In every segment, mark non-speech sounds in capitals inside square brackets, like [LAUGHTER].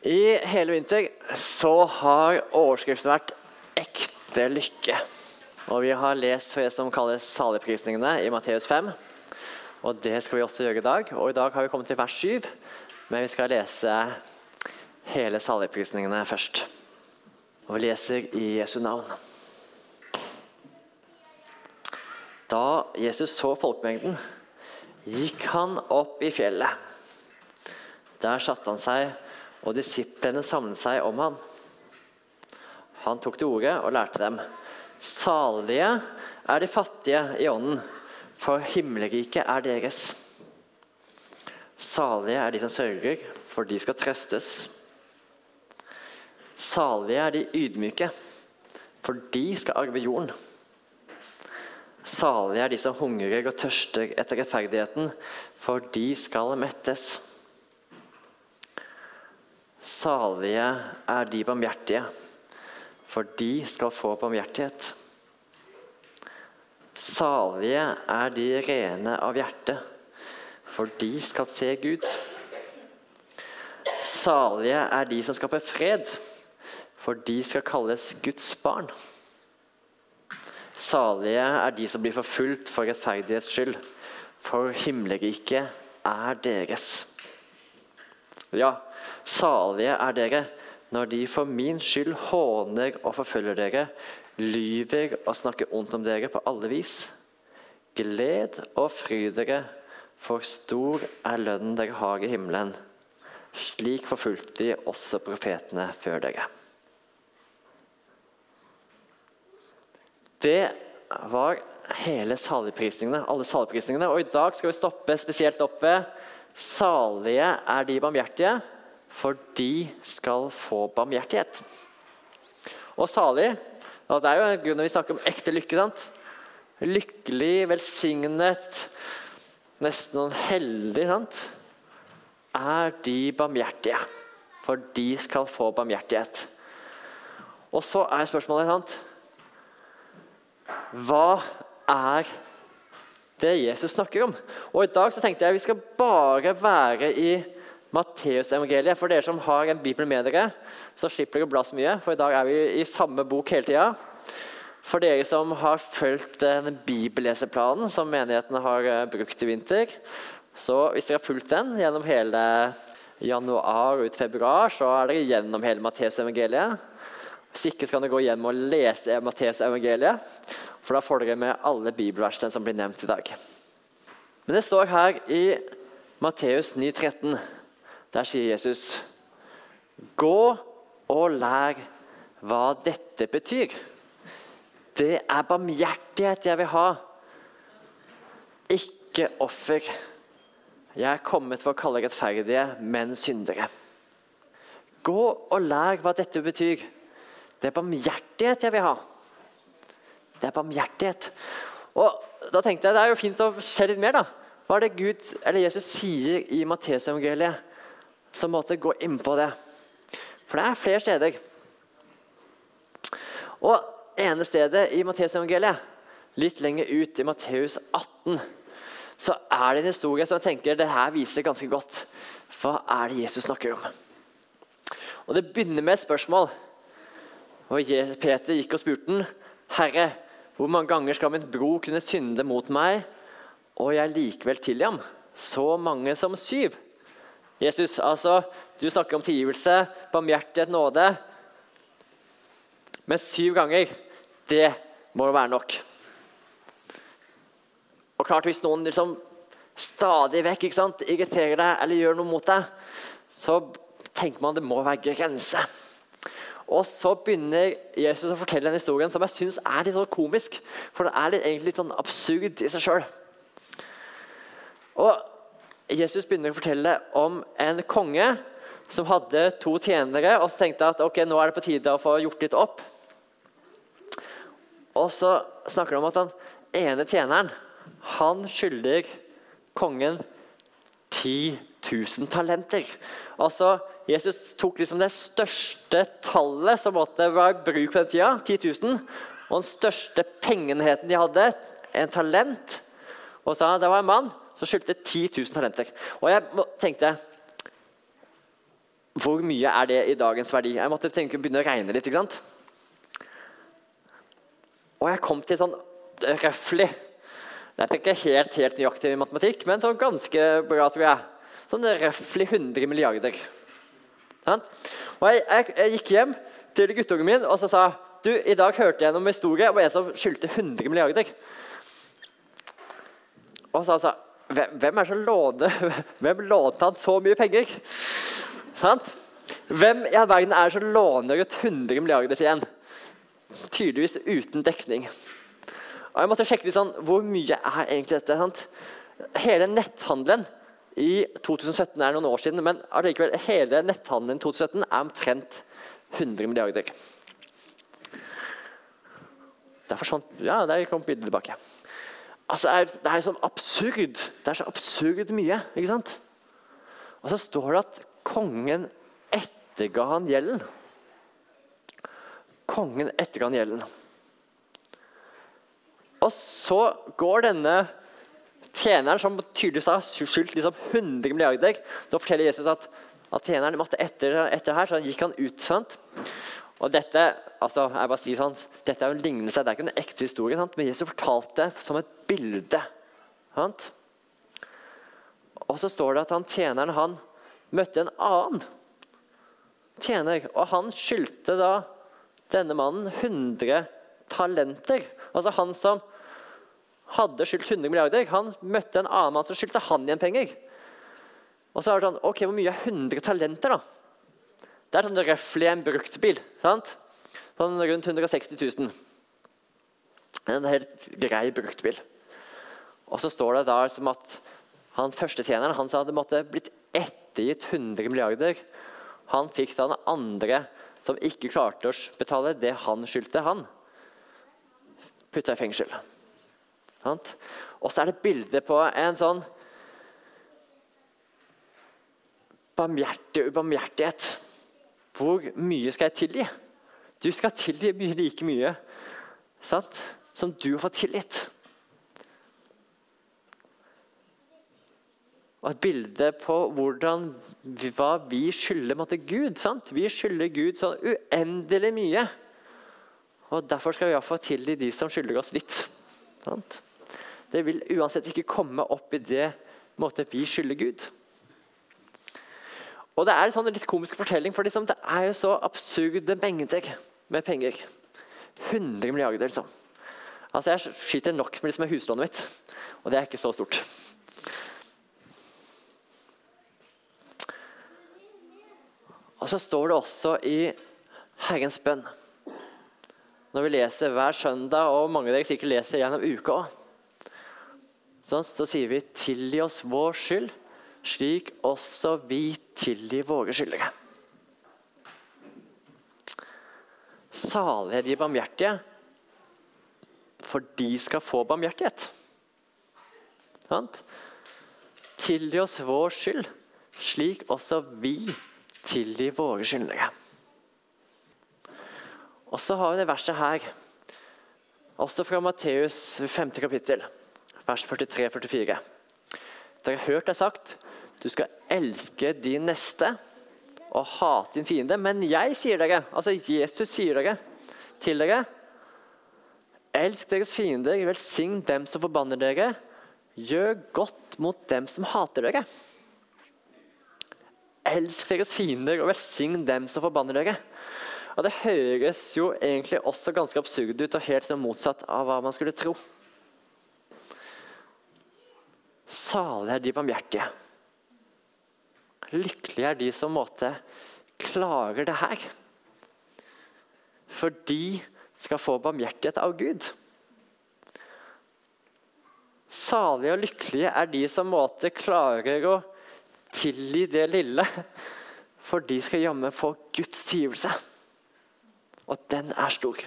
I hele vinter så har overskriften vært 'ekte lykke'. Og Vi har lest det som kalles saligprisningene i Matteus 5. Og Det skal vi også gjøre i dag. Og I dag har vi kommet til vers 7, men vi skal lese hele saligprisningene først. Og vi leser i Jesu navn. Da Jesus så folkemengden, gikk han opp i fjellet. Der satte han seg og disiplene samlet seg om ham. Han tok til orde og lærte dem. Salige er de fattige i ånden, for himmelriket er deres. Salige er de som sørger, for de skal trøstes. Salige er de ydmyke, for de skal arve jorden. Salige er de som hungrer og tørster etter rettferdigheten, for de skal mettes. Salige er de barmhjertige, for de skal få barmhjertighet. Salige er de rene av hjerte, for de skal se Gud. Salige er de som skaper fred, for de skal kalles Guds barn. Salige er de som blir forfulgt for rettferdighets skyld, for himmelriket er deres. Ja, salige er dere når de for min skyld håner og forfølger dere, lyver og snakker ondt om dere på alle vis. Gled og fry dere, for stor er lønnen dere har i himmelen. Slik forfulgte de også profetene før dere. Det var hele saligprisningene, alle saligprisningene. Og i dag skal vi stoppe spesielt opp ved Salige er de barmhjertige, for de skal få barmhjertighet. Og salig og Det er jo en grunn når vi snakker om ekte lykke. sant? Lykkelig, velsignet, nesten heldig, sant? er de barmhjertige, for de skal få barmhjertighet. Og så er spørsmålet sant? Hva er det Jesus snakker om. Og I dag så tenkte jeg vi skal bare være i Matteusevangeliet. For dere som har en bibel med dere, så slipper dere å bla så mye. For i dag er vi i samme bok hele tida. For dere som har fulgt den bibelleseplanen som menigheten har eh, brukt i vinter, så hvis dere har fulgt den gjennom hele januar og ut februar, så er dere gjennom hele Matteusevangeliet. Hvis ikke så kan dere gå hjem og lese Matteusevangeliet. For da får dere med alle bibelversene som blir nevnt i dag. Men det står her i Matteus 9,13. Der sier Jesus Gå og lær hva dette betyr. Det er barmhjertighet jeg vil ha, ikke offer. Jeg er kommet for å kalle rettferdige, men syndere. Gå og lær hva dette betyr. Det er barmhjertighet jeg vil ha. Det er barmhjertighet. Og da tenkte jeg Det er jo fint å se litt mer. da. Hva er det Gud, eller Jesus sier i Matteusevangeliet som måtte gå inn på det? For det er flere steder. Og ene stedet i Matteusevangeliet, litt lenger ut i Matteus 18, så er det en historie som jeg tenker det her viser ganske godt hva er det Jesus snakker om. Og Det begynner med et spørsmål. Og Peter gikk og spurte den, 'Herre, hvor mange ganger skal min bror kunne synde mot meg, og jeg likevel tilgi ham? Så mange som syv. Jesus, altså, du snakker om tilgivelse, barmhjertighet, nåde. Men syv ganger, det må jo være nok. Og klart, Hvis noen liksom stadig vekk ikke sant, irriterer deg eller gjør noe mot deg, så tenker man det må være grense. Og så begynner Jesus å fortelle en historie som jeg syns er litt sånn komisk. For det er litt, egentlig litt sånn absurd i seg sjøl. Jesus begynner å fortelle om en konge som hadde to tjenere, og så tenkte at ok, nå er det på tide å få gjort litt opp. Og så snakker de om at den ene tjeneren han skylder kongen 10 000 talenter. Altså, Jesus tok liksom det største tallet som måtte være i bruk på den tida, 10 000, og den største pengenheten de hadde, en talent. Og sa det var en mann som skyldte 10 000 talenter. Og jeg tenkte hvor mye er det i dagens verdi? Jeg måtte tenke, begynne å regne litt. ikke sant? Og jeg kom til sånn røftlig Det er ikke helt, helt nøyaktig i matematikk, men sånn ganske bra, tror jeg. Sånn røftlig 100 milliarder. Sånn? Og jeg, jeg, jeg, gikk hjem til guttungen min og så sa du, i dag hørte jeg noen historie om en som skyldte 100 milliarder. Og så sa hvem, er som låner [LAUGHS] Hvem lånte han så mye penger? Sant? Hvem i all verden er det som låner ut 100 milliarder til en? Tydeligvis uten dekning. Og jeg måtte sjekke litt sånn, Hvor mye er egentlig dette? Sant? Hele netthandelen i 2017 er noen år siden, men allikevel, hele netthandelen i 2017 er omtrent 100 milliarder. Der forsvant Ja, der kom bildet tilbake. Altså, Det er sånn absurd. Det er så absurd mye. ikke sant? Og så står det at kongen etterga han gjelden. Kongen etterga han gjelden. Og så går denne tjeneren, som tydeligvis har skyldt liksom 100 milliarder Så forteller Jesus at, at tjeneren måtte etter, etter her, så gikk han ut. sant? Og dette altså, jeg bare sier sånn, dette er jo en lignelse, det er ikke en ekte historie, sant? men Jesus fortalte det som et bilde. Sant? Og så står det at han tjeneren han møtte en annen tjener, og han skyldte da denne mannen 100 talenter. Altså han som hadde skyldt 100 milliarder, han møtte en annen mann som skyldte han igjen penger. Og så er det sånn, ok, Hvor mye er 100 talenter, da? Det er sånn røftlig en bruktbil. sant? Sånn rundt 160 000. En helt grei bruktbil. Og så står det da som at han førstetjeneren han sa det måtte blitt ettergitt 100 milliarder. Han fikk da den andre som ikke klarte å betale det han skyldte han, putta i fengsel. Og så er det bilde på en sånn barmhjertighet. Hvor mye skal jeg tilgi? Du skal tilgi mye, like mye sant? som du har fått tilgitt. Og et bilde på hvordan, hva vi skylder måtte Gud. Sant? Vi skylder Gud så uendelig mye. Og Derfor skal vi iallfall tilgi de som skylder oss litt. Sant? Det vil uansett ikke komme opp i det måte vi skylder Gud. Og Det er en sånn litt komisk fortelling, for liksom, det er jo så absurde mengder med penger. 100 milliarder, liksom. Altså, Jeg skyter nok med, liksom, med huslånet mitt, og det er ikke så stort. Og så står det også i Herrens bønn. Når vi leser hver søndag, og mange av dere sikkert leser gjennom uka så, så sier vi 'tilgi oss vår skyld', slik også vi tilgir våre skyldige. Salig er de barmhjertige, for de skal få barmhjertighet. Tilgi oss vår skyld, slik også vi tilgir våre skyldige. Og så har vi det verset her, også fra Matteus 5. kapittel, vers 43-44. Dere har hørt det sagt du skal elske din neste og hate din fiende. Men jeg sier dere, altså Jesus sier dere til dere Elsk deres fiender, velsign dem som forbanner dere. Gjør godt mot dem som hater dere. Elsk deres fiender og velsign dem som forbanner dere. Og Det høres jo egentlig også ganske absurd ut og helt sånn motsatt av hva man skulle tro. Salig er de barmhjertige. Lykkelige er de som måte klarer det her. For de skal få barmhjertighet av Gud. Salige og lykkelige er de som måte klarer å tilgi det lille. For de skal jammen få Guds tilgivelse. Og den er stor.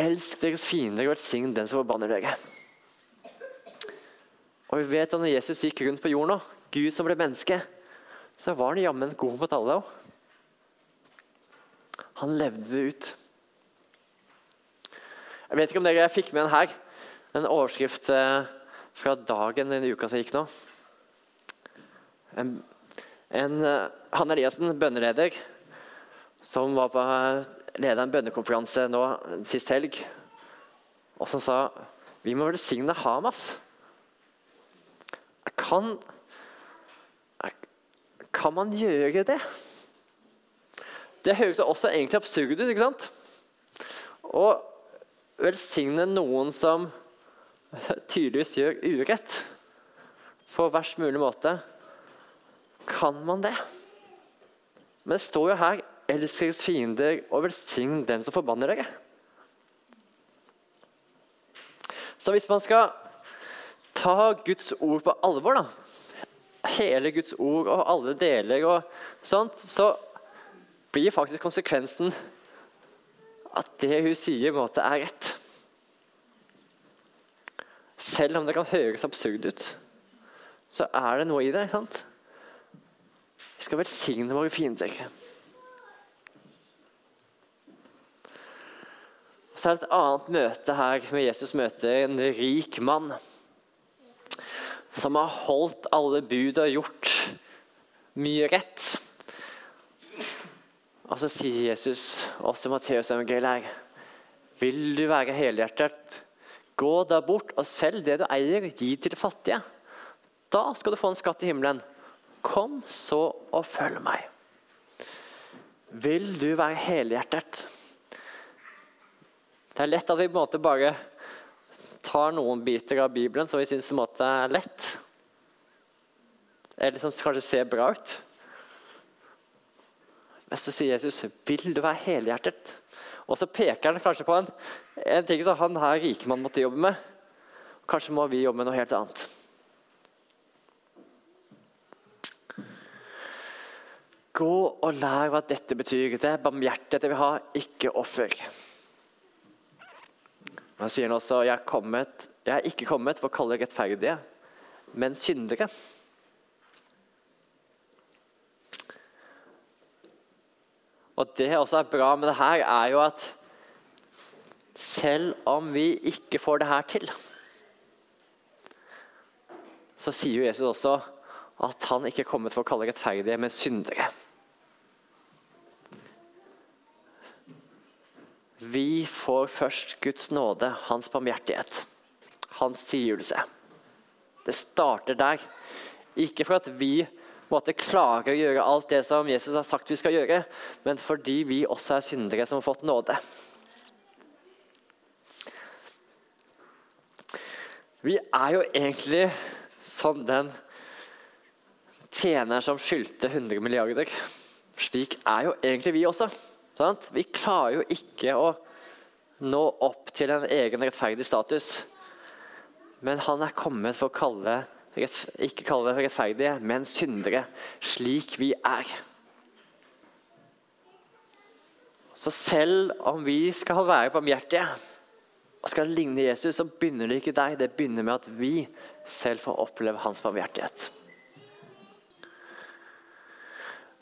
Elsk deres fiender og velsign den som forbanner dere. Og vi vet at når Jesus gikk rundt på jorden, Gud som ble menneske, så var han jammen god mot alle òg. Han levde ut. Jeg vet ikke om dere fikk med den her. En overskrift eh, fra dagen den uka som gikk nå. en, en uh, Hanne Eliassen, bønneleder, som var på uh, leda en bønnekonferanse nå sist helg, og som sa vi må velsigne Hamas. Kan, kan man gjøre det? Det høres også egentlig absurd ut. ikke sant? Å velsigne noen som [LAUGHS] tydeligvis gjør urett på verst mulig måte. Kan man det? Men det står jo her 'elsk deres fiender og velsign dem som forbanner dere'. Så hvis man skal ta Guds ord på alvor, da, hele Guds ord og alle deler og sånt, så blir faktisk konsekvensen at det hun sier, på en måte er rett. Selv om det kan høres absurd ut, så er det noe i det. ikke sant? Vi skal velsigne våre fiender. Så er det et annet møte her med Jesus møter en rik mann. Som har holdt alle bud og gjort mye rett. Og så sier Jesus også i Matteus evangeliet her Vil du være helhjertet, gå da bort og selg det du eier, gi til fattige. Da skal du få en skatt i himmelen. Kom så og følg meg. Vil du være helhjertet? Det er lett at vi på en måte bare tar noen biter av Bibelen som vi syns er lett. Eller som kanskje ser bra ut. Men så sier Jesus, 'Vil du være helhjertet?' Og så peker han kanskje på en, en ting som han her rikemannen måtte jobbe med. Kanskje må vi jobbe med noe helt annet. Gå og lær hva dette betyr. Det er barmhjertighet jeg vil ha, ikke offer. Han sier også jeg er, kommet, jeg er ikke kommet for å kalle rettferdige, men syndere. Og det også er bra med det her, er jo at selv om vi ikke får det her til, så sier jo Jesus også at han ikke er kommet for å kalle rettferdige, men syndere. Vi får først Guds nåde, hans barmhjertighet, hans tilgivelse. Det starter der. Ikke for at vi måtte klare å gjøre alt det som Jesus har sagt vi skal gjøre, men fordi vi også er syndere som har fått nåde. Vi er jo egentlig som den tjeneren som skyldte 100 milliarder. Slik er jo egentlig vi også. Sant? Vi klarer jo ikke å nå opp til en egen rettferdig status. Men han er kommet for å kalle, ikke kalle det rettferdige, men syndere, slik vi er. Så selv om vi skal være barmhjertige og skal ligne Jesus, så begynner det ikke der. Det begynner med at vi selv får oppleve hans barmhjertighet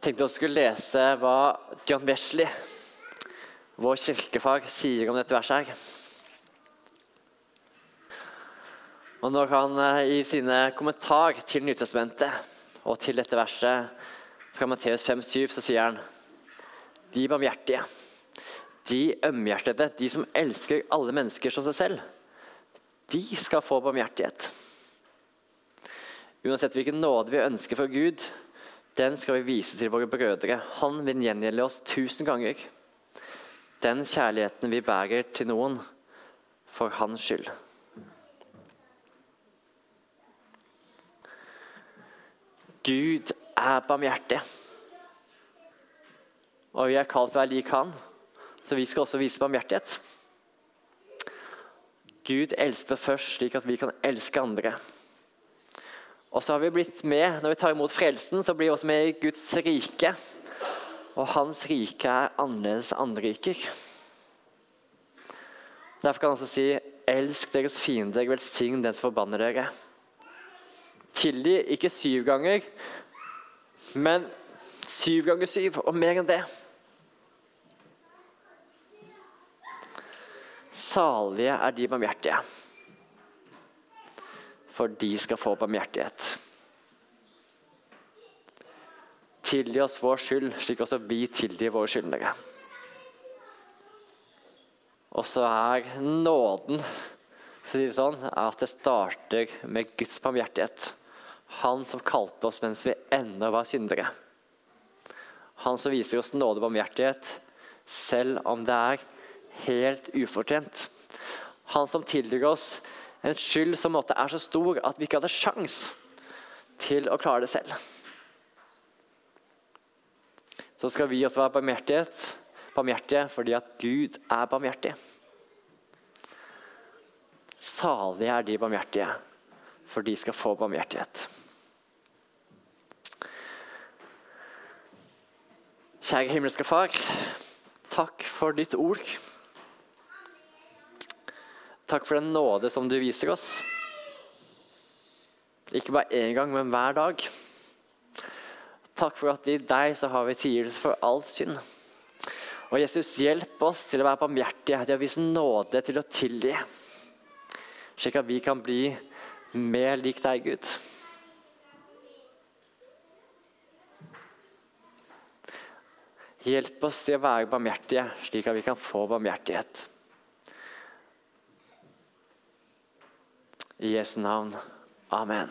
tenkte jeg skulle lese hva John Wesley, vår kirkefag, sier om dette verset. her. Og Når han eh, i sine kommentar til Nytestamentet og til dette verset fra Matteus 5,7, så sier han de barmhjertige, de ømhjertede, de som elsker alle mennesker som seg selv, de skal få barmhjertighet. Uansett hvilken nåde vi ønsker fra Gud, den skal vi vise til våre brødre. Han vil gjengjelde oss tusen ganger. Den kjærligheten vi bærer til noen for hans skyld. Gud er barmhjertig. Og vi er kalt for å være lik han, så vi skal også vise barmhjertighet. Gud elsker først slik at vi kan elske andre. Og så har vi blitt med, Når vi tar imot frelsen, så blir vi også med i Guds rike. Og hans rike er annerledes andre riker. Derfor kan han også si elsk deres fiender, velsign den som forbanner dere. Tilgi ikke syv ganger, men syv ganger syv, og mer enn det. Salige er de barmhjertige for de skal få barmhjertighet. tilgi oss vår skyld, slik også vi tilgir våre skyldnere. Og så er nåden for å si det sånn, at det starter med Guds barmhjertighet. Han som kalte oss mens vi ennå var syndere. Han som viser oss nåde og barmhjertighet selv om det er helt ufortjent. Han som tilgir oss en skyld som måtte er så stor at vi ikke hadde sjans til å klare det selv. Så skal vi også være barmhjertige fordi at Gud er barmhjertig. Salige er de barmhjertige, for de skal få barmhjertighet. Kjære himmelske Far, takk for ditt ord. Takk for den nåde som du viser oss. Ikke bare én gang, men hver dag. Takk for at i deg så har vi tilgivelse for all synd. Og Jesus, hjelp oss til å være barmhjertige, til å vise nåde, til å tilgi slik at vi kan bli mer lik deg, Gud. Hjelp oss til å være barmhjertige, slik at vi kan få barmhjertighet. I Jesu navn. Amen.